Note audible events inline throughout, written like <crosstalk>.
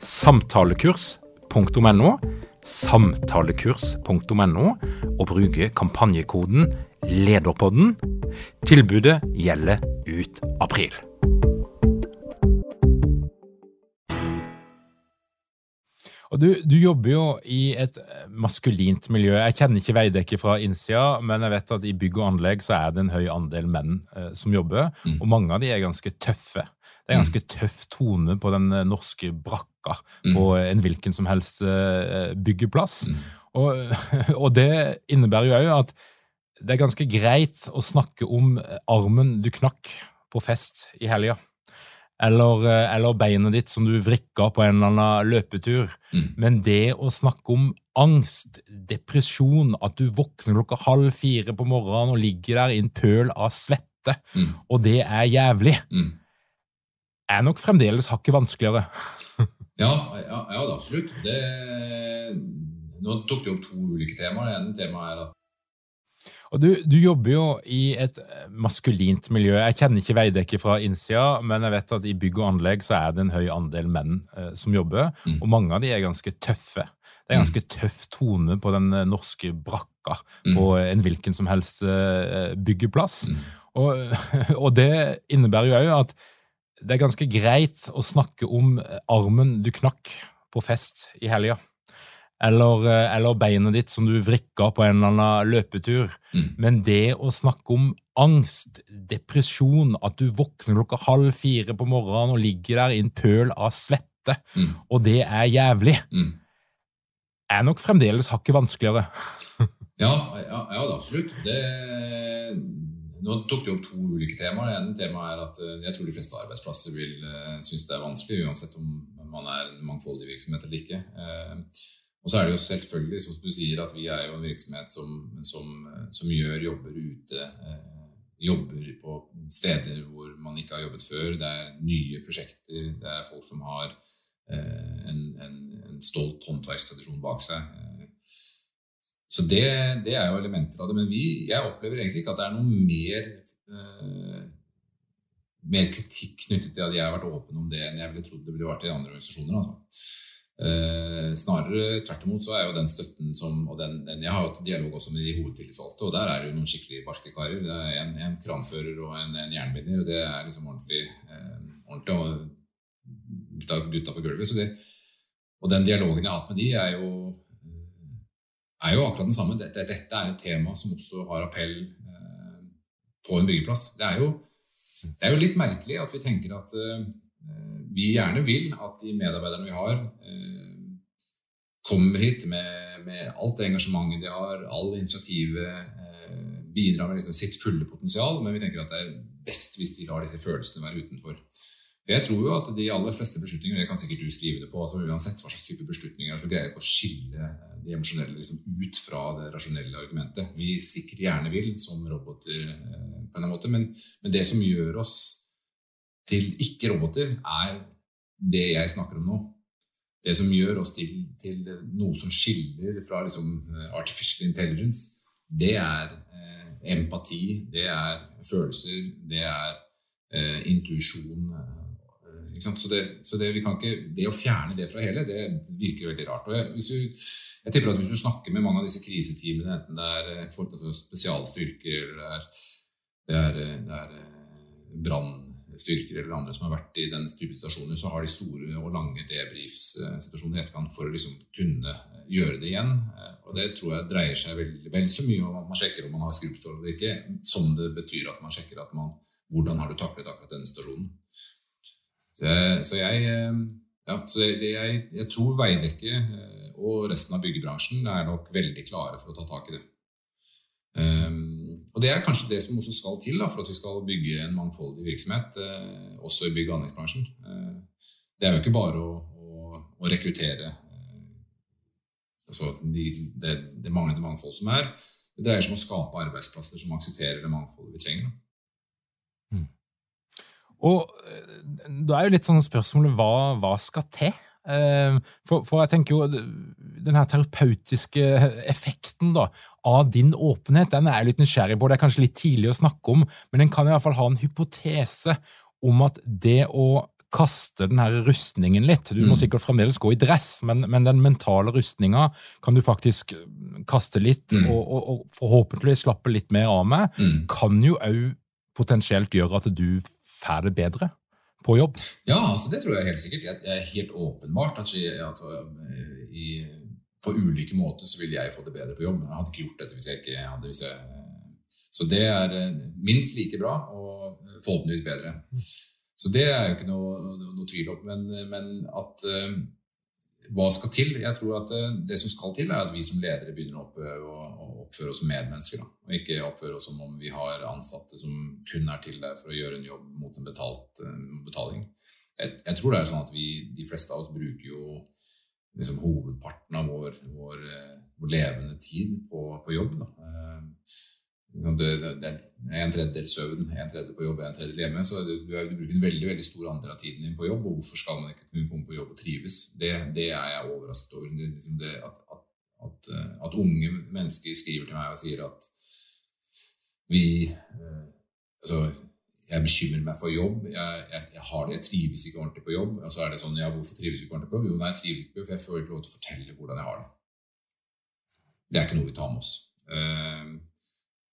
samtalekurs.no, samtalekurs.no, og bruke kampanjekoden LEDERPODDEN. Tilbudet gjelder ut april. Og du, du, jobber jo i et maskulint miljø. Jeg kjenner ikke Veidekke fra innsida, men jeg vet at i bygg og anlegg så er det en høy andel menn eh, som jobber, mm. og mange av de er ganske tøffe. Det er en ganske tøff tone på den eh, norske brakka mm. på en hvilken som helst eh, byggeplass. Mm. Og, <laughs> og, det innebærer jo òg at det er ganske greit å snakke om armen du knakk på fest i helga. Eller, eh, eller, beinet ditt som du vrikka på en eller annen løpetur. Mm. Men det å snakke om angst, depresjon, at du våkner klokka halv fire på morgenen og ligger der i en pøl av svette, mm. og det er jævlig, mm. er nok fremdeles hakket vanskeligere. <laughs> ja, ja, ja, absolutt. Det, nå tok du opp to ulike temaer. Det ene temaet er at og du, du, jobber jo i et maskulint miljø. Jeg kjenner ikke Veidekke fra innsida, men jeg vet at i bygg og anlegg så er det en høy andel menn eh, som jobber, mm. og mange av de er ganske tøffe. Det er en ganske mm. tøff tone på den eh, norske brakka mm. på en hvilken som helst eh, byggeplass. Mm. Og, <laughs> og, det innebærer jo òg at det er ganske greit å snakke om armen du knakk på fest i helga eller, eh, eller, beinet ditt som du vrikka på en eller annen løpetur. Mm. Men det å snakke om angst, depresjon, at du våkner klokka halv fire på morgenen og ligger der i en pøl av svette, mm. og det er jævlig, mm. er nok fremdeles hakket vanskeligere. ja, ja, ja, absolutt. Det, nå tok du opp to ulike temaer. Det ene temaet er at eh, jeg tror de fleste arbeidsplasser vil uh, synes det er vanskelig, uansett om man er en mangfoldig virksomhet eller ikke. Uh, og så er det jo selvfølgelig, som du sier, at vi er jo en virksomhet som, som, som gjør jobber ute. Eh, jobber på steder hvor man ikke har jobbet før. Det er nye prosjekter. Det er folk som har eh, en, en, en, stolt håndverkstradisjon bak seg. Så det, det, er jo elementer av det. Men vi, jeg opplever egentlig ikke at det er noe mer eh, mer kritikk knyttet til at jeg har vært åpen om det enn jeg ville trodd det ville vært i andre organisasjoner. Altså. Eh, snarere tvert imot så er jo den støtten som og den, den, Jeg har hatt dialog også med de hovedtillitsvalgte, og der er det jo noen skikkelig barske karer. Det er en, en kranfører og en, en jernbinder, og det er liksom ordentlig, eh, ordentlig gutta, gutta på gulvet. Det, og den dialogen jeg har hatt med de, er jo, er jo akkurat den samme. Dette, dette, er et tema som også har appell eh, på en byggeplass. Det er, jo, det er jo litt merkelig at vi tenker at eh, vi gjerne vil at de medarbeiderne vi har, eh, kommer hit med, med alt det engasjementet de har, all initiativet, eh, bidrar med liksom sitt fulle potensial, men vi tenker at det er best hvis de lar disse følelsene være utenfor. Jeg tror jo at de aller fleste beslutninger det kan sikkert du skrive det på, altså uansett hva slags type beslutninger, så greier ikke å skille det emosjonelle liksom ut fra det rasjonelle argumentet. Vi sikkert gjerne vil som roboter eh, på en måte, men, men det som gjør oss til ikke-roboter, er det jeg snakker om nå. Det som gjør oss til, til noe som skiller fra liksom, eh, artificial intelligence, det er eh, empati, det er følelser, det er eh, intuisjon. Eh, så, det, så det, ikke, det, å fjerne det fra hele, det virker veldig rart. Jeg, du, jeg, tipper at Hvis du snakker med mange av disse kriseteamene, enten det er eh, folk, altså spesialstyrker, eller det er, det er, er brannstyrker eller andre som har vært i den type situasjoner, så har de store og lange debriefs-situasjoner i etterkant for å liksom kunne gjøre det igjen. Og det tror jeg dreier seg vel, vel så mye om at man sjekker om man har skrubbsår eller ikke, som det betyr at man sjekker at man, hvordan har du taklet akkurat denne situasjonen. Jeg, så jeg, ja, så jeg, jeg tror Veidekke og resten av byggebransjen er nok veldig klare for å ta tak i det. Og Det er kanskje det som også skal til da, for at vi skal bygge en mangfoldig virksomhet, også i bygg- og anleggsbransjen. Det er jo ikke bare å, å, å rekruttere uh, altså de, det, det, manglende mangfold som er. Det dreier seg om å skape arbeidsplasser som aksepterer det mangfoldet vi trenger. Mm. Og Da er jo litt sånn spørsmålet hva, hva skal til? Ehm, for, for, jeg tenker jo den her terapeutiske effekten da, av din åpenhet den er jeg litt nysgjerrig på. Det er kanskje litt tidlig å snakke om, men den kan i hvert fall ha en hypotese om at det å kaste den her rustningen litt Du må mm. sikkert fremdeles gå i dress, men, men den mentale rustninga kan du faktisk kaste litt, mm. og, og, og, forhåpentligvis slappe litt mer av med. Mm. Kan jo òg potensielt gjøre at du får det bedre på jobb? Ja, altså det tror jeg helt sikkert. Det er helt åpenbart at altså, i, på ulike måter så vil jeg få det bedre på jobb. Jeg hadde ikke gjort dette hvis jeg ikke hadde hvis jeg, Så det er eh, minst like bra, og forhåpentligvis bedre. Så det er jo ikke noe, noe, tvil om. Men, men at uh, hva skal til? Jeg tror at det, det, som skal til, er at vi som ledere begynner å, oppføre oss som medmennesker. Da. Og ikke oppføre oss som om vi har ansatte som kun er til der for å gjøre en jobb mot en betalt, betaling. Jeg, jeg, tror det er sånn at vi, de fleste av oss bruker jo liksom hovedparten av vår, vår, vår levende tid på, på jobb. Da. Eh, liksom det, det, er en tredjedel søvn, en tredjedel på jobb, en tredjedel hjemme. Så du, du, bruker en veldig veldig stor andel av tiden din på jobb. Og hvorfor skal man ikke kunne komme på jobb og trives? Det, det er jeg overrasket over. Det, liksom at, at, at, eh, at, unge mennesker skriver til meg og sier at vi eh, Altså, jeg bekymrer meg for jobb. Jeg, jeg, jeg, det, jeg trives ikke ordentlig på jobb. Og så er det sånn, ja, hvorfor trives du ikke ordentlig på jobb? Jo, nei, jeg trives ikke på jobb, for jeg får ikke lov til å fortelle hvordan jeg har det. Det er ikke noe vi tar med oss.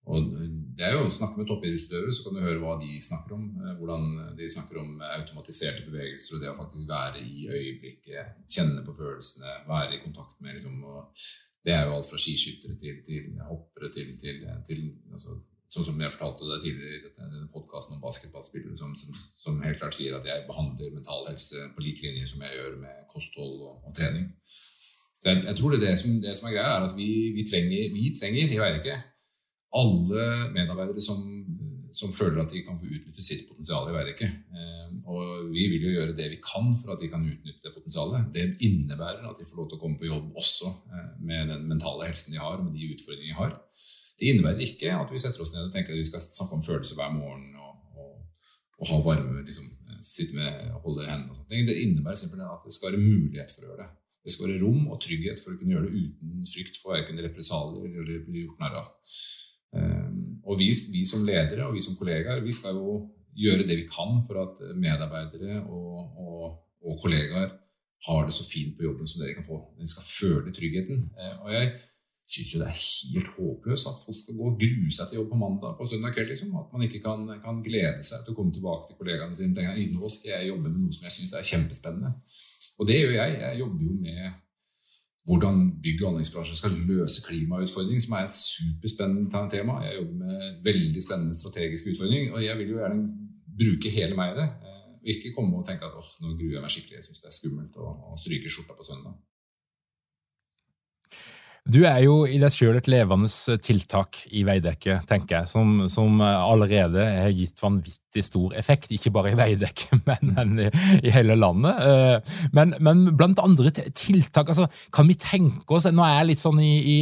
Og det er jo å snakke med toppidrettsutøvere, så kan du høre hva de snakker om. Eh, hvordan de snakker om automatiserte bevegelser og det å faktisk være i øyeblikket, kjenne på følelsene, være i kontakt med liksom, Det er jo alt fra skiskyttere til, til hoppere til, til, til altså, Sånn som jeg fortalte deg tidligere i denne podkasten om basketballspillere, som, som, som, helt klart sier at jeg behandler mental helse på lik linje som jeg gjør med kosthold og, og trening. Så jeg, jeg, tror det, det, som, det som er greia, er at vi, vi trenger, vi trenger jeg vet ikke, alle medarbeidere som, som, føler at de kan få utnytte sitt potensial i Veidekke. Eh, og vi vil jo gjøre det vi kan for at de kan utnytte det potensialet. Det innebærer at de får lov til å komme på jobb også eh, med den mentale helsen de har, med de utfordringene de har. Det innebærer ikke at vi setter oss ned og tenker at vi skal snakke om følelser hver morgen og, og, og ha varme, liksom, sitte med og holde hendene og sånne ting. Det innebærer simpelthen at det skal være mulighet for å gjøre det. Det skal være rom og trygghet for å kunne gjøre det uten frykt for verken represalier eller bli gjort narr av. Ehm, og vi, vi, som ledere og vi som kollegaer vi skal jo gjøre det vi kan for at medarbeidere og, og, og kollegaer har det så fint på jobben som dere kan få. De skal føle tryggheten. Ehm, og jeg syns jo det er helt håpløst at folk skal gå og grue seg til jobb på mandag på søndag kveld. Liksom. At man ikke kan, kan, glede seg til å komme tilbake til kollegaene sine. Tenke, nå skal jeg jobbe med noe som jeg syns er kjempespennende. Og det gjør jeg. Jeg jobber jo med hvordan bygg- og anleggsbransjen skal løse klimautfordringer, som er et superspennende tema. Jeg jobber med veldig spennende strategiske utfordringer, og jeg vil jo gjerne bruke hele meg i det. Eh, og ikke komme og tenke at åh, nå gruer jeg meg skikkelig, jeg syns det er skummelt å, å stryke skjorta på søndag. Du er jo i deg sjøl et levende tiltak i Veidekke, tenker jeg, som, som, allerede har gitt vanvittig stor effekt. Ikke bare i Veidekke, <laughs> men, men i, i, hele landet. Eh, men, men, blant andre tiltak, altså, kan vi tenke oss Nå er jeg litt sånn i, i,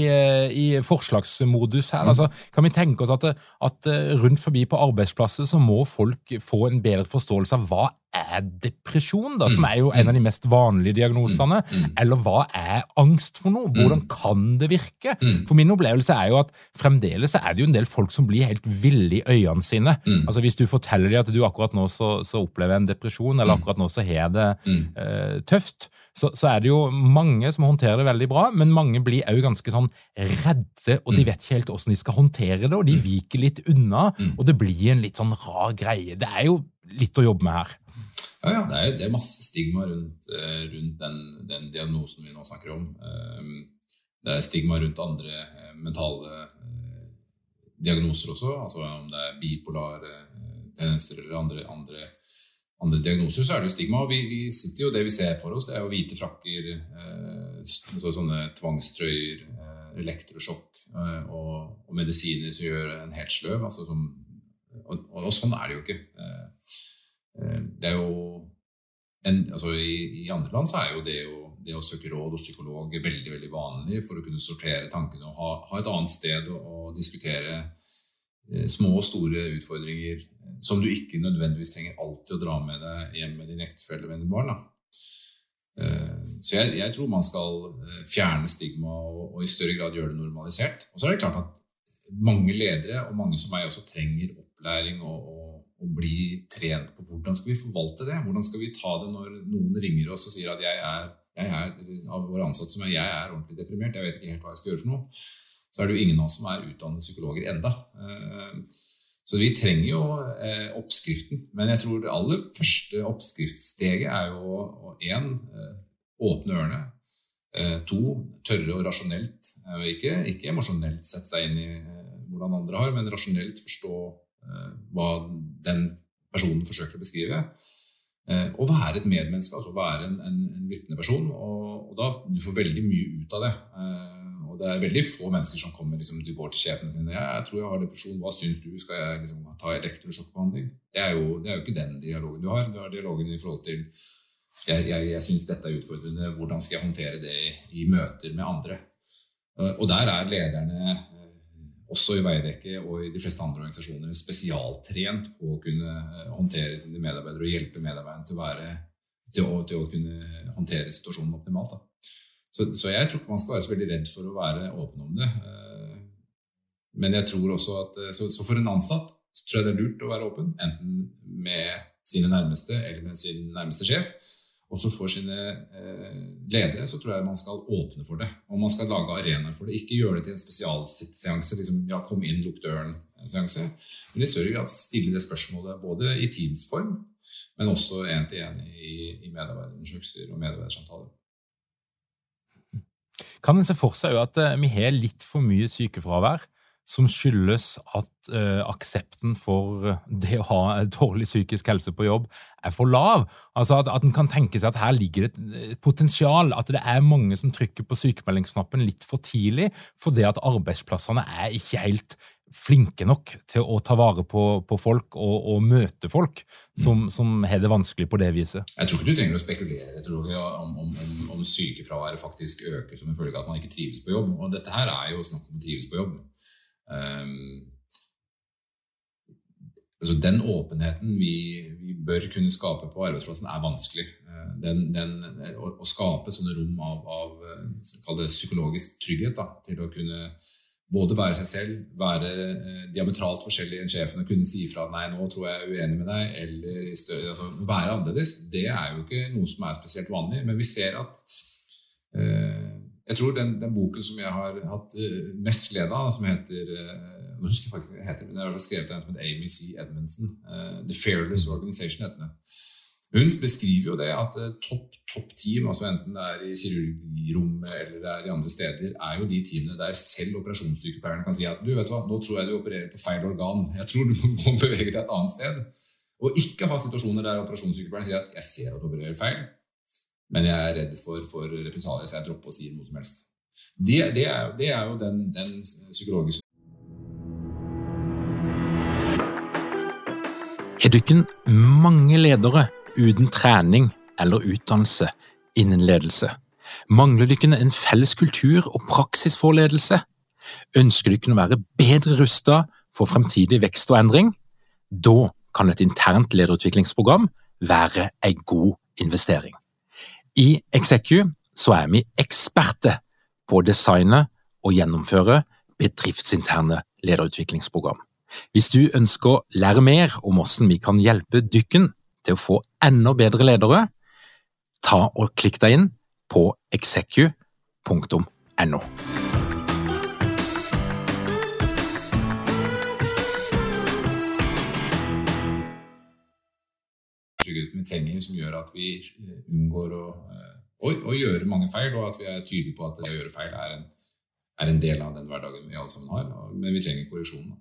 i forslagsmodus her. altså, Kan vi tenke oss at, at rundt forbi på arbeidsplasser så må folk få en bedre forståelse av hva er depresjon, da, som er jo en av de mest vanlige diagnosene? Eller hva er angst for noe? Hvordan kan det virke? For min opplevelse er jo at fremdeles er det jo en del folk som blir helt ville i øynene sine. Altså Hvis du forteller dem at du akkurat nå så, så opplever en depresjon, eller akkurat nå så har det eh, tøft, så, så, er det jo mange som håndterer det veldig bra, men mange blir òg ganske sånn redde, og de vet ikke helt åssen de skal håndtere det, og de viker litt unna, og det blir en litt sånn rar greie. Det er jo litt å jobbe med her. Ja, ja det, er, det er masse stigma rundt, eh, rundt den, den, diagnosen vi nå snakker om. Ehm, det er stigma rundt andre eh, mentale eh, diagnoser også, altså om det er bipolare tendenser eller andre, andre, andre, diagnoser, så er det jo stigma. Og vi, vi, sitter jo, det vi ser for oss, det er jo hvite frakker, altså sånne tvangstrøyer, elektrosjokk og, og, medisiner som gjør en helt sløv. Altså som, og, og, sånn er det jo ikke. Eh, det er jo en, altså i, i, andre land så er jo det, jo det, å søke råd hos psykolog veldig veldig vanlig for å kunne sortere tankene og ha, ha et annet sted å, å diskutere eh, små og store utfordringer som du ikke nødvendigvis trenger alltid å dra med deg hjem med din ektefelle eller barn. Da. så jeg, jeg, tror man skal eh, fjerne stigma og, og, i større grad gjøre det normalisert. Og så er det klart at mange ledere, og mange som meg også, trenger opplæring og, og og, bli trent på hvordan skal vi forvalte det. Hvordan skal vi ta det når noen ringer oss og sier at jeg er, jeg er av våre ansatte som er, jeg er ordentlig deprimert, jeg vet ikke helt hva jeg skal gjøre for noe. Så er det jo ingen av oss som er utdannet psykologer enda. Eh, så vi trenger jo eh, oppskriften. Men jeg tror det aller første oppskriftssteget er jo én eh, åpne ørene. To tørre og rasjonelt, ikke, ikke emosjonelt sette seg inn i hvordan andre har, men rasjonelt forstå hva den personen forsøker å beskrive. Å være et medmenneske, altså være en, en, en lyttende person. Og, og, da du får veldig mye ut av det. Eh, og det er veldig få mennesker som kommer liksom, de går til sjefen sin ja, 'Jeg tror jeg har depresjon. Hva syns du? Skal jeg liksom, ta elektrosjokkbehandling?' Det er, jo, det er, jo, ikke den dialogen du har. Du har dialogen i forhold til jeg, jeg, jeg syns dette er utfordrende. Hvordan skal jeg håndtere det i, i møter med andre? Og der er lederne også i Veidekke og i de fleste andre organisasjoner spesialtrent på å kunne eh, håndtere sine medarbeidere og hjelpe medarbeiderne til å, til til å kunne håndtere situasjonen optimalt. Så, så, jeg tror ikke man skal være så veldig redd for å være åpen om det. Eh, men jeg tror også at, eh, så, så for en ansatt så tror jeg det er lurt å være åpen, enten med sine nærmeste eller med sin nærmeste sjef også for sine eh, ledere, så tror jeg man skal åpne for det. Og man skal lage arenaer for det. Ikke gjøre det til en spesialseanse. Liksom, ja, kom inn, lukk døren-seanse. Men i større grad stille det spørsmålet både i Teams-form, men også én til én i, i medarbeiderundersøkelser og medarbeidersamtaler. Kan en se for seg at eh, vi har litt for mye sykefravær? som skyldes at uh, aksepten for eh, det å ha dårlig psykisk helse på jobb er for lav. Altså At, at en kan tenke seg at her ligger et, et potensial, at det er mange som trykker på sykemeldingsknappen litt for tidlig fordi at arbeidsplassene er ikke helt flinke nok til å ta vare på, på folk og, og, møte folk som, mm. som, har det vanskelig på det viset. Jeg tror ikke du trenger å spekulere tror jeg, om, om, om, om sykefraværet faktisk øker som en følge av at man ikke trives på jobb. Og dette her er jo snakk om å trives på jobb. Um, altså den åpenheten vi, vi, bør kunne skape på arbeidsplassen, er vanskelig. Eh, den, den, å, å, skape sånne rom av, av eh, psykologisk trygghet da, til å kunne både være seg selv, være eh, diametralt forskjellig enn sjefen og kunne si ifra 'nei, nå tror jeg er uenig med deg', eller større, altså, være annerledes, det er jo ikke noe som er spesielt vanlig. Men vi ser at eh, jeg tror den, den, boken som jeg har hatt eh, mest glede av, som heter uh, nå husker jeg faktisk hva heter, men jeg har skrevet en som heter Amy C. Edmundsen. Uh, The Fairless Organization heter det. Hun beskriver jo det at topp top team, altså enten det er i kirurgirommet eller det er i andre steder, er jo de teamene der selv operasjonssykepleierne kan si at du vet hva, nå tror jeg du opererer på feil organ. Jeg tror du må bevege deg et annet sted. Og ikke ha situasjoner der operasjonssykepleieren sier at jeg ser at du opererer feil. Men jeg er redd for, for represalier, så jeg dropper å si noe som helst. Det, det, er, det er, jo den, den psykologiske Dere mange ledere uten trening eller utdannelse innen ledelse? Mangler dere en felles kultur og praksis for ledelse? Ønsker dere å være bedre rustet for fremtidig vekst og endring? Da kan et internt lederutviklingsprogram være en god investering. I Execu så er vi eksperter på å designe og gjennomføre bedriftsinterne lederutviklingsprogram. Hvis du ønsker å lære mer om hvordan vi kan hjelpe dykken til å få enda bedre ledere, ta og klikk deg inn på execu.no. trenger som gjør at vi unngår å, å, å, gjøre mange feil, og at vi er tydelige på at det å gjøre feil er en, er en del av den hverdagen vi alle sammen har. Men vi trenger korreksjon.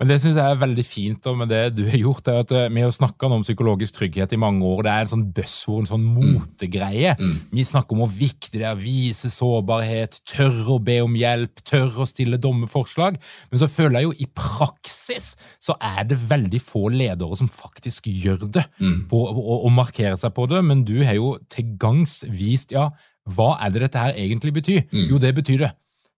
Men det syns jeg er veldig fint med det du har gjort. er at eh, Vi har snakka om psykologisk trygghet i mange år. Det er en sånn buzzord, en sånn mm. motegreie. Mm. Vi snakker om hvor viktig det er å vise sårbarhet, tørre å be om hjelp, tørre å stille dumme forslag. Men så føler jeg jo i praksis så er det veldig få ledere som faktisk gjør det, mm. på, og, og markerer seg på det. Men du har jo til gangs vist ja, hva er det dette her egentlig betyr? Mm. Jo, det betyr det.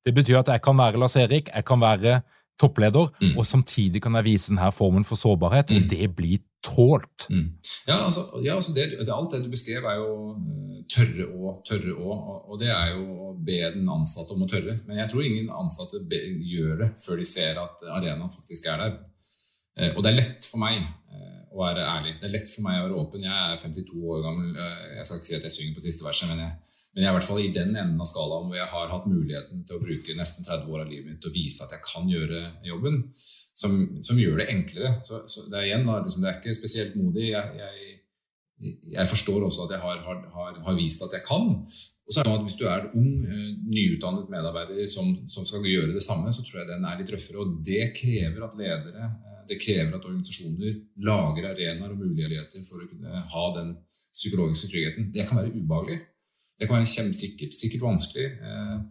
Det betyr at jeg kan være Lars Erik, jeg kan være toppleder, mm. og samtidig kan jeg vise denne formen for sårbarhet, mm. og det blir tålt. Mm. Ja, altså, ja, altså det, det, alt det du beskrev, er jo eh, tørre å, tørre å, og det er jo å be den ansatte om å tørre. Men jeg tror ingen ansatte be, gjør det før de ser at arenaen faktisk er der. Eh, og det er lett for meg eh, å være ærlig. Det er lett for meg å være åpen. Jeg er 52 år gammel. Jeg skal ikke si at jeg synger på siste verset, men jeg, men jeg er i hvert fall i den enden av skalaen hvor jeg har hatt muligheten til å bruke nesten 30 år av livet mitt til å vise at jeg kan gjøre jobben, som, som gjør det enklere. Så, så det, er igjen, liksom, det er ikke spesielt modig. Jeg, jeg, jeg forstår også at jeg har, har, har, har, vist at jeg kan. Og så er det at Hvis du er ung, eh, nyutdannet medarbeider som, som, skal gjøre det samme, så tror jeg den er litt røffere. Og det krever at ledere, eh, det krever at organisasjoner lager arenaer og muligheter for å kunne ha den psykologiske tryggheten. Det kan være ubehagelig. Det kan være kjempesikkert, sikkert vanskelig. Eh,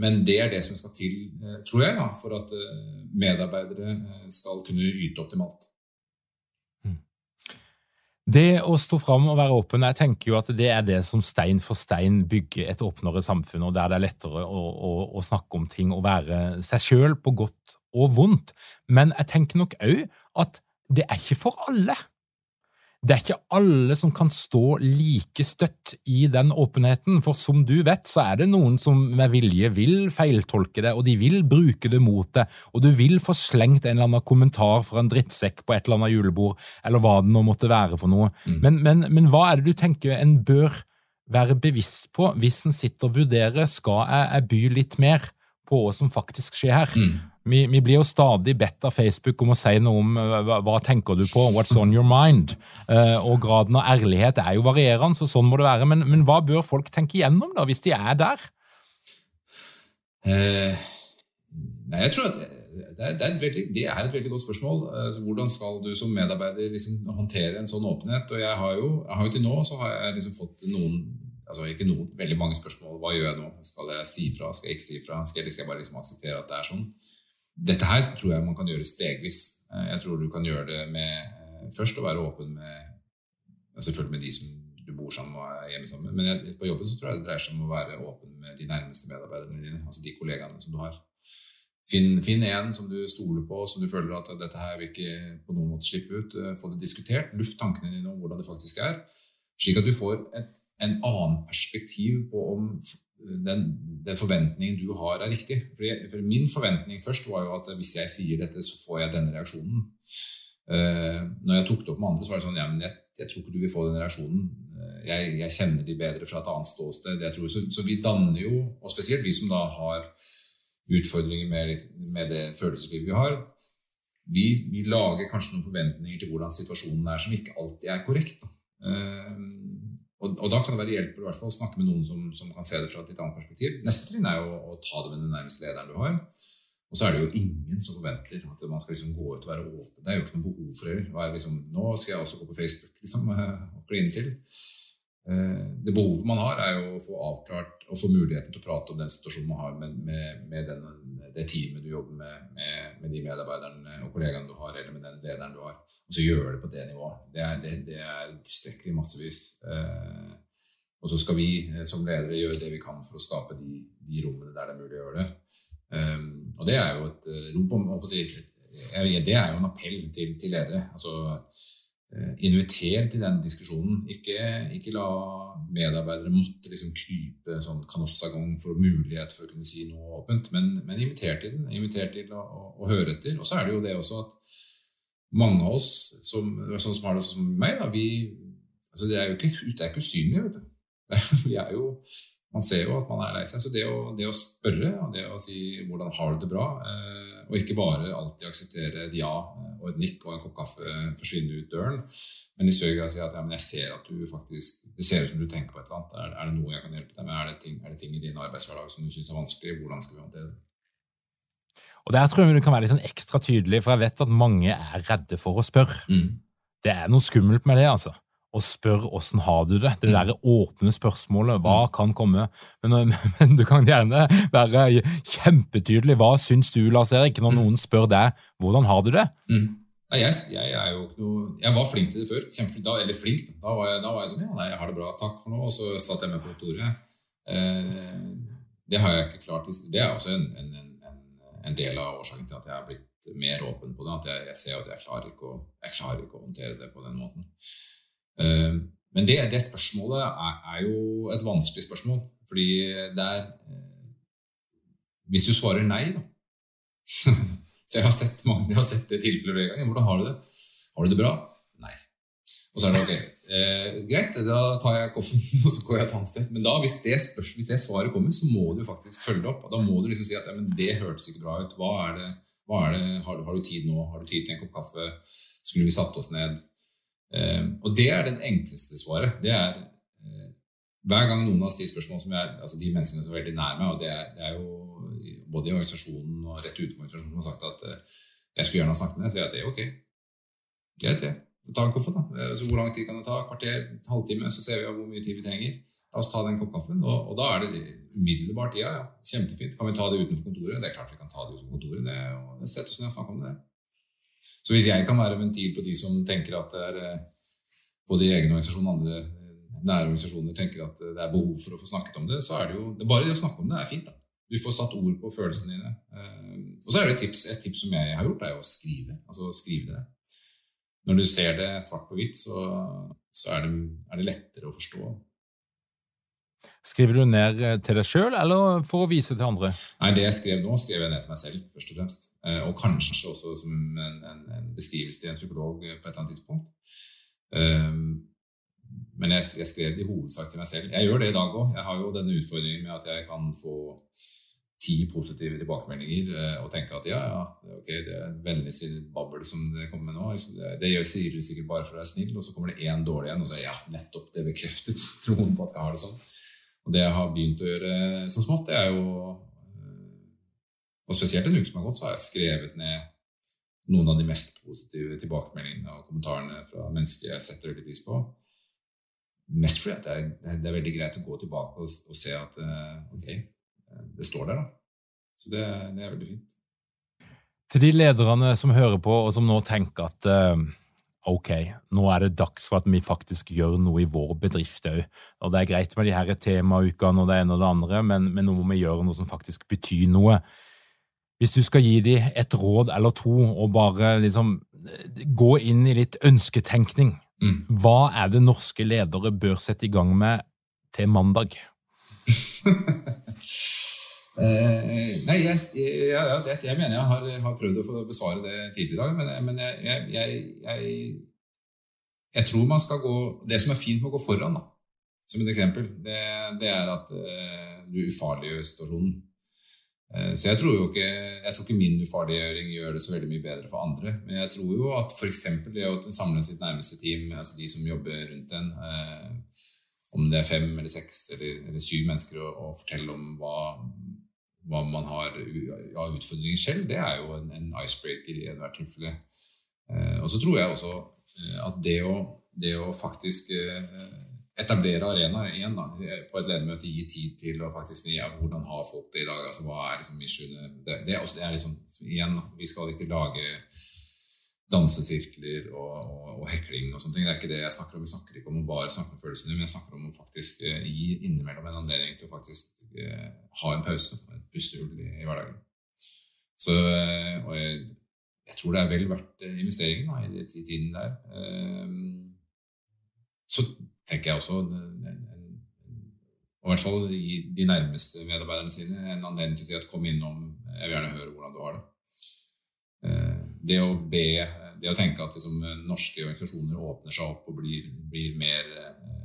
men det er det som skal til, eh, tror jeg, for at eh, medarbeidere skal kunne yte optimalt. Mm. Det å stå fram og være åpen, jeg tenker jo at det er det som stein for stein bygger et åpnere samfunn, og der det er lettere å, å, å snakke om ting og være seg sjøl på godt og vondt. Men jeg tenker nok òg at det er ikke for alle. Det er ikke alle som kan stå like støtt i den åpenheten, for som du vet, så er det noen som med vilje vil feiltolke det, og de vil bruke det mot det, og du vil få slengt en eller annen kommentar fra en drittsekk på et eller annet julebord, eller hva det nå måtte være for noe. Mm. Men, men, men, hva er det du tenker en bør være bevisst på hvis en sitter og vurderer skal jeg, jeg by litt mer på hva som faktisk skjer her? Mm. Vi, vi, blir jo stadig bedt av Facebook om å si noe om eh, hva, hva tenker du på, what's on your mind? Uh, og graden av ærlighet er jo varierende, så sånn må det være. Men, men hva bør folk tenke igjennom da, hvis de er der? Uh, nei, jeg tror at det er, det, er veldig, det er, et veldig godt spørsmål. Altså, hvordan skal du som medarbeider liksom håndtere en sånn åpenhet? Og jeg har jo, jeg har jo til nå så har jeg liksom fått noen altså ikke noen, veldig mange spørsmål. Hva gjør jeg nå? Skal jeg si fra? Skal jeg ikke si fra? Skal jeg, skal jeg bare liksom akseptere at det er sånn? Dette her tror jeg man kan gjøre stegvis. Eh, jeg tror du kan gjøre det med eh, først å være åpen med Selvfølgelig med de som du bor sammen og er hjemme sammen med. Men på jobben så tror jeg det dreier seg om å være åpen med de nærmeste medarbeiderne dine. Altså de kollegaene som du har. Finn, finn en som du stoler på, som du føler at dette her vil ikke på noen måte slippe ut. Eh, få det diskutert. Luft tankene dine om hvordan det faktisk er. Slik at du får et, en annen perspektiv på om den, den, forventningen du har, er riktig. For, for, Min forventning først var jo at hvis jeg sier dette, så får jeg denne reaksjonen. Uh, når jeg tok det opp med andre, så var det sånn ja, men jeg, jeg tror ikke du vil få den reaksjonen. Uh, jeg, jeg, kjenner de bedre fra et annet ståsted. Så, så, vi danner jo, og spesielt vi som da har utfordringer med, med det følelseslivet vi har, vi, vi, lager kanskje noen forventninger til hvordan situasjonen er, som ikke alltid er korrekt. Uh, og, og, da kan det være hjelp å snakke med noen som, som, kan se det fra et litt annet perspektiv. Neste trinn er jo å, ta det med den nærmeste lederen du har. Og så er det jo ingen som forventer at man skal liksom gå ut og være åpen. Det er jo ikke noe behov for det. Liksom, nå skal jeg også gå på Facebook liksom, <laughs> og kline til. Eh, det behovet man har, er jo å få avklart og få muligheten til å prate om den situasjonen man har med, med, med den, det teamet du jobber med, med, de medarbeiderne og kollegaene du har, eller med den lederen du har. Og så gjøre det på det nivået. Det er, det, det er tilstrekkelig massevis. Eh, og så skal vi eh, som ledere gjøre det vi kan for å skape de, de rommene der det er mulig å gjøre det. Og det er jo et rop om, å si, Det er jo en appell til, til ledere. altså inviter til den diskusjonen. Ikke, ikke la medarbeidere måtte liksom krype sånn kanossagang for mulighet for å kunne si noe åpent, men, men inviter til den. Inviter til å, å, å, høre etter. Og så er det jo det også at mange av oss, som, sånn som har det sånn som meg, da, vi, altså det er jo ikke, det er ikke usynlig. vet du. <laughs> Vi er jo, man ser jo at man er lei seg. Så det å, det å spørre og det å si 'hvordan har du det bra', eh, og ikke bare alltid akseptere et ja og et nikk og en kopp kaffe forsvinne ut døren, men i større grad si at ja, men jeg ser at du faktisk, det ser ut som du tenker på et eller annet. Er, er det noe jeg kan hjelpe deg med? Er det ting, er det ting i din arbeidshverdag som du syns er vanskelig? Hvordan skal vi håndtere det? Og Der tror jeg du kan være litt sånn ekstra tydelig, for jeg vet at mange er redde for å spørre. Mm. Det er noe skummelt med det, altså. Å spør åssen har du det. Det der derre åpne spørsmålet. Hva kan komme? Men, <laughs> men du kan gjerne være kjempetydelig. Hva syns du, Lars Erik, når noen spør deg hvordan har du det? Mm. Nei, jeg, jeg, er jo ikke noe Jeg var flink til det før. Kjempeflink, da, eller flink. Da. Var jeg, da var jeg sånn Ja, nei, jeg har det bra. Takk for nå. Og så satt jeg med på kontoret. Eh, det har jeg ikke klart. Det er også en, en, en, en del av årsaken til at jeg er blitt mer åpen på det. At jeg, jeg ser at jeg klarer, ikke å, jeg klarer ikke å håndtere det på den måten. Eh, men det, det spørsmålet er, er, jo et vanskelig spørsmål. Fordi det er eh, Hvis du svarer nei, da <laughs> Så jeg har sett, mange, jeg har sett det tilfellet flere ganger. Hvordan har du det? Har du det bra? Nei. Og så er det ok. Eh, greit, da tar jeg koffen <laughs> og så går jeg et annet sted. Men da, hvis det, spørs, hvis det svaret kommer, så må du faktisk følge det opp. Da må du liksom si at ja, men det hørtes ikke bra ut. Hva er det? Hva er det? Har, har, du tid nå? Har du tid til en kopp kaffe? Skulle vi satt oss ned? Eh, og det er den enkleste svaret. Det er eh, hver gang noen har stilt spørsmål som jeg, altså de menneskene som er veldig nær meg, og det er, det er jo både i organisasjonen og rett utenfor organisasjonen har sagt at eh, jeg skulle gjerne ha snakket med deg, sier jeg at det er ok. Greit, det. Ta en kaffe, da. Eh, Så hvor lang tid kan det ta? Kvarter? Halvtime? Så ser vi hvor mye tid vi trenger. La oss ta den kopp kaffen. Og, og da er det umiddelbart ja, ja, kjempefint. Kan vi ta det utenfor kontoret? Det er klart vi kan ta det utenfor kontoret. Det, og Sett oss ned og snakke om det. Så hvis jeg kan være ventil på de som tenker at det er eh, både egen organisasjon og andre eh, nære organisasjoner tenker at det er behov for å få snakket om det, så er det jo det bare det å snakke om det er fint. da. Du får satt ord på følelsene dine. Eh, Og så er det et tips, et tips som jeg har gjort, er jo å skrive. Altså skrive det. Når du ser det svart på hvitt, så, så er, det, er det lettere å forstå. Skriver du ned eh, til deg sjøl, eller for å vise til andre? Nei, Det jeg skrev nå, skrev jeg ned til meg selv, først og fremst. Eh, Og kanskje også som en, en, en beskrivelse til en psykolog eh, på et eller annet tidspunkt. Men jeg, jeg skrev det i hovedsak til meg selv. Jeg gjør det i dag òg. Jeg har jo denne utfordringen med at jeg kan få ti positive tilbakemeldinger og tenke at ja, ja, ok, det er vennlig babbel som det kommer med nå. Liksom det, det gjør, sier du sikkert bare for å være snill, og så kommer det én dårlig en, og så ja, nettopp det bekreftet <laughs> troen på at jeg har det sånn. Og det jeg har begynt å gjøre så smått, det er jo eh, Og spesielt en uke som har gått, så har jeg skrevet ned noen av de mest positive tilbakemeldingene og kommentarene fra mennesker jeg setter veldig pris på. Mest fordi det er, det er veldig greit å gå tilbake og, og se at eh, ok, det står der, da. Så det, det er veldig fint. Til de lederne som hører på, og som nå tenker at eh, ok, nå er det dags for at vi faktisk gjør noe i vår bedrift òg. Og det er greit med de her temaukene og det ene og det andre, men, men nå må vi gjøre noe som faktisk betyr noe. Hvis du skal gi dem et råd eller to, og bare liksom eh, gå inn i litt ønsketenkning, Mm. hva er det norske ledere bør sette i gang med til mandag? <laughs> Eh, nei, jeg, jeg, jeg, jeg mener jeg har, har, prøvd å få besvare det tidligere i dag, men, men jeg, tror man skal gå Det som er fint med å gå foran, da, som et eksempel, det, det er at eh, du ufarliggjør situasjonen. Eh, så jeg tror jo ikke, jeg tror ikke min ufarliggjøring gjør det så veldig mye bedre for andre. Men jeg tror jo at f.eks. det å samle sitt nærmeste team, altså de som jobber rundt en, eh, om det er fem eller seks eller, eller syv mennesker, og, og fortelle om hva, hva man har av utfordringer selv, det er jo en, en icebreaker i ethvert tilfelle. Eh, og så tror jeg også eh, at det å, det å faktisk eh, etablere arenaer igjen da, på et ledermøte, gi tid til å faktisk si ja, hvordan har folk det i dag, altså hva er liksom missionet det, det, det er liksom, igjen, vi skal ikke lage dansesirkler og, og, og, hekling og sånne ting. Det er ikke det jeg snakker om. Vi snakker ikke om å bare snakke om følelsene, men jeg snakker om å faktisk gi innimellom en anledning til å faktisk eh, ha en pause, et pustehull i, i, hverdagen. Så, eh, og jeg, jeg, tror det er vel verdt eh, investeringen da, i, i, tiden der. Eh, så tenker jeg også en, og i hvert fall gi de nærmeste medarbeiderne sine en anledning til å si at kom innom, jeg vil gjerne høre hvordan du har det. Det å be, det å tenke at liksom, norske organisasjoner åpner seg opp og blir, blir mer eh,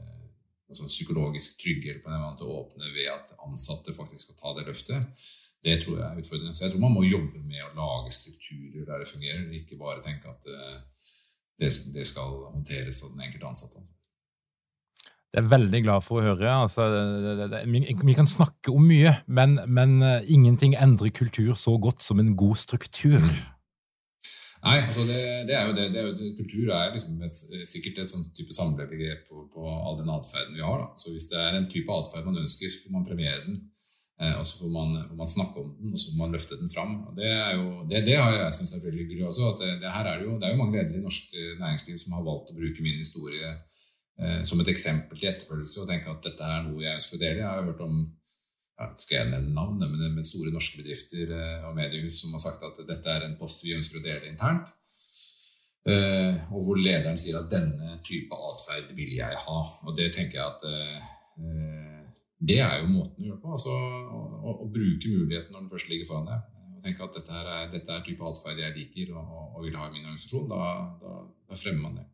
altså, psykologisk tryggere på en måte åpne ved at ansatte faktisk skal ta det løftet, det tror jeg er utfordrende. Så jeg tror man må jobbe med å lage strukturer der det fungerer, ikke bare tenke at det, det skal håndteres av den enkelte ansatte. Det er veldig glad for å høre. Altså, det, det, vi, vi, kan snakke om mye, men, men, ingenting endrer kultur så godt som en god struktur. Nei, altså det, det, er jo det. det er jo, kultur er liksom et, sikkert et sånn type samlebegrep på, på all den atferden vi har. Da. Så hvis det er en type atferd man ønsker, så får man premiere den. Eh, og så får man, får man, snakke om den, og så får man løfte den fram. Og det, er jo, det, det har jeg syntes er veldig hyggelig også. at det, her er jo, det er jo mange ledere i norsk eh, næringsliv som har valgt å bruke min historie eh, som et eksempel til etterfølgelse og tenke at dette er noe jeg ønsker å dele. Jeg har hørt om ja, skal jeg nevne navnet, men med store norske bedrifter eh, og mediehus som har sagt at dette er en post vi ønsker å dele internt. Uh, og hvor lederen sier at denne type atferd vil jeg ha. Og det tenker jeg at uh, det er jo måten å gjøre på. altså Å, å bruke muligheten når den først ligger foran deg. Og tenke at dette, er, dette er type atferd jeg liker og, og, vil ha i min organisasjon. Da, da, da fremmer man det.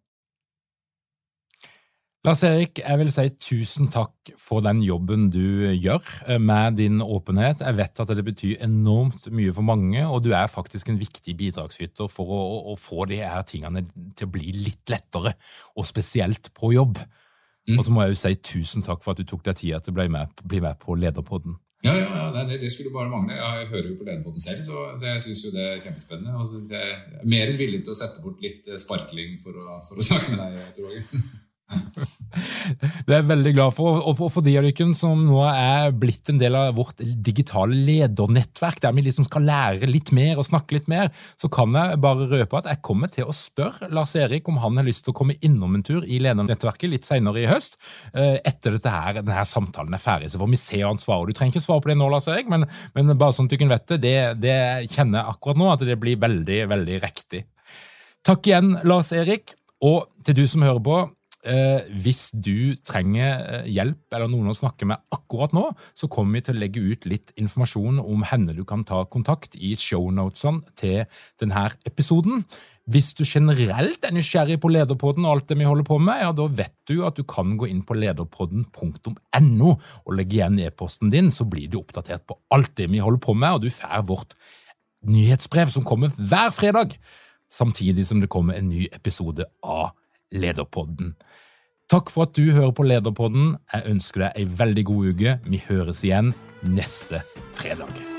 Lars Erik, jeg vil si tusen takk for den jobben du gjør eh, med din åpenhet. Jeg vet at det betyr enormt mye for mange, og du er faktisk en viktig bidragsyter for å, å få de her tingene til å bli litt lettere, og spesielt på jobb. Mm. Og så må jeg jo si tusen takk for at du tok deg tida til å bli med, bli med på Lederpodden. Ja, ja, ja det, det, skulle bare mangle. Jeg hører jo på Lederpodden selv, så, så jeg syns jo det er kjempespennende. Og jeg er mer enn villig til å sette bort litt sparkling for å, for å <laughs> snakke med deg, Tor Åge. <laughs> Det er jeg veldig glad for. Og for de som nå er blitt en del av vårt digitale ledernettverk, der vi liksom skal lære litt mer og snakke litt mer, så kan jeg bare røpe at jeg kommer til å spørre Lars Erik om han har lyst til å komme innom en tur i ledernettverket litt senere i høst, eh, etter dette her, denne samtalen er ferdig. Så får vi se han svarer. Du trenger ikke svare på det nå, Lars Erik, men, men bare sånn at dere vet det, det, det kjenner jeg akkurat nå at det blir veldig, veldig riktig. Takk igjen, Lars Erik. Og til du som hører på, eh, hvis du trenger eh, hjelp eller noen å snakke med akkurat nå, så kommer vi til å legge ut litt informasjon om henne du kan ta kontakt i shownotesene til denne episoden. Hvis du generelt er nysgjerrig på Lederpodden og alt det vi holder på med, ja, da vet du at du kan gå inn på lederpodden.no og legge igjen e-posten din, så blir du oppdatert på alt det vi holder på med, og du får vårt nyhetsbrev som kommer hver fredag, samtidig som det kommer en ny episode av Lederpodden. Takk for at du hører på Lederpodden. Jeg ønsker deg ei veldig god uke. Vi høres igjen neste fredag.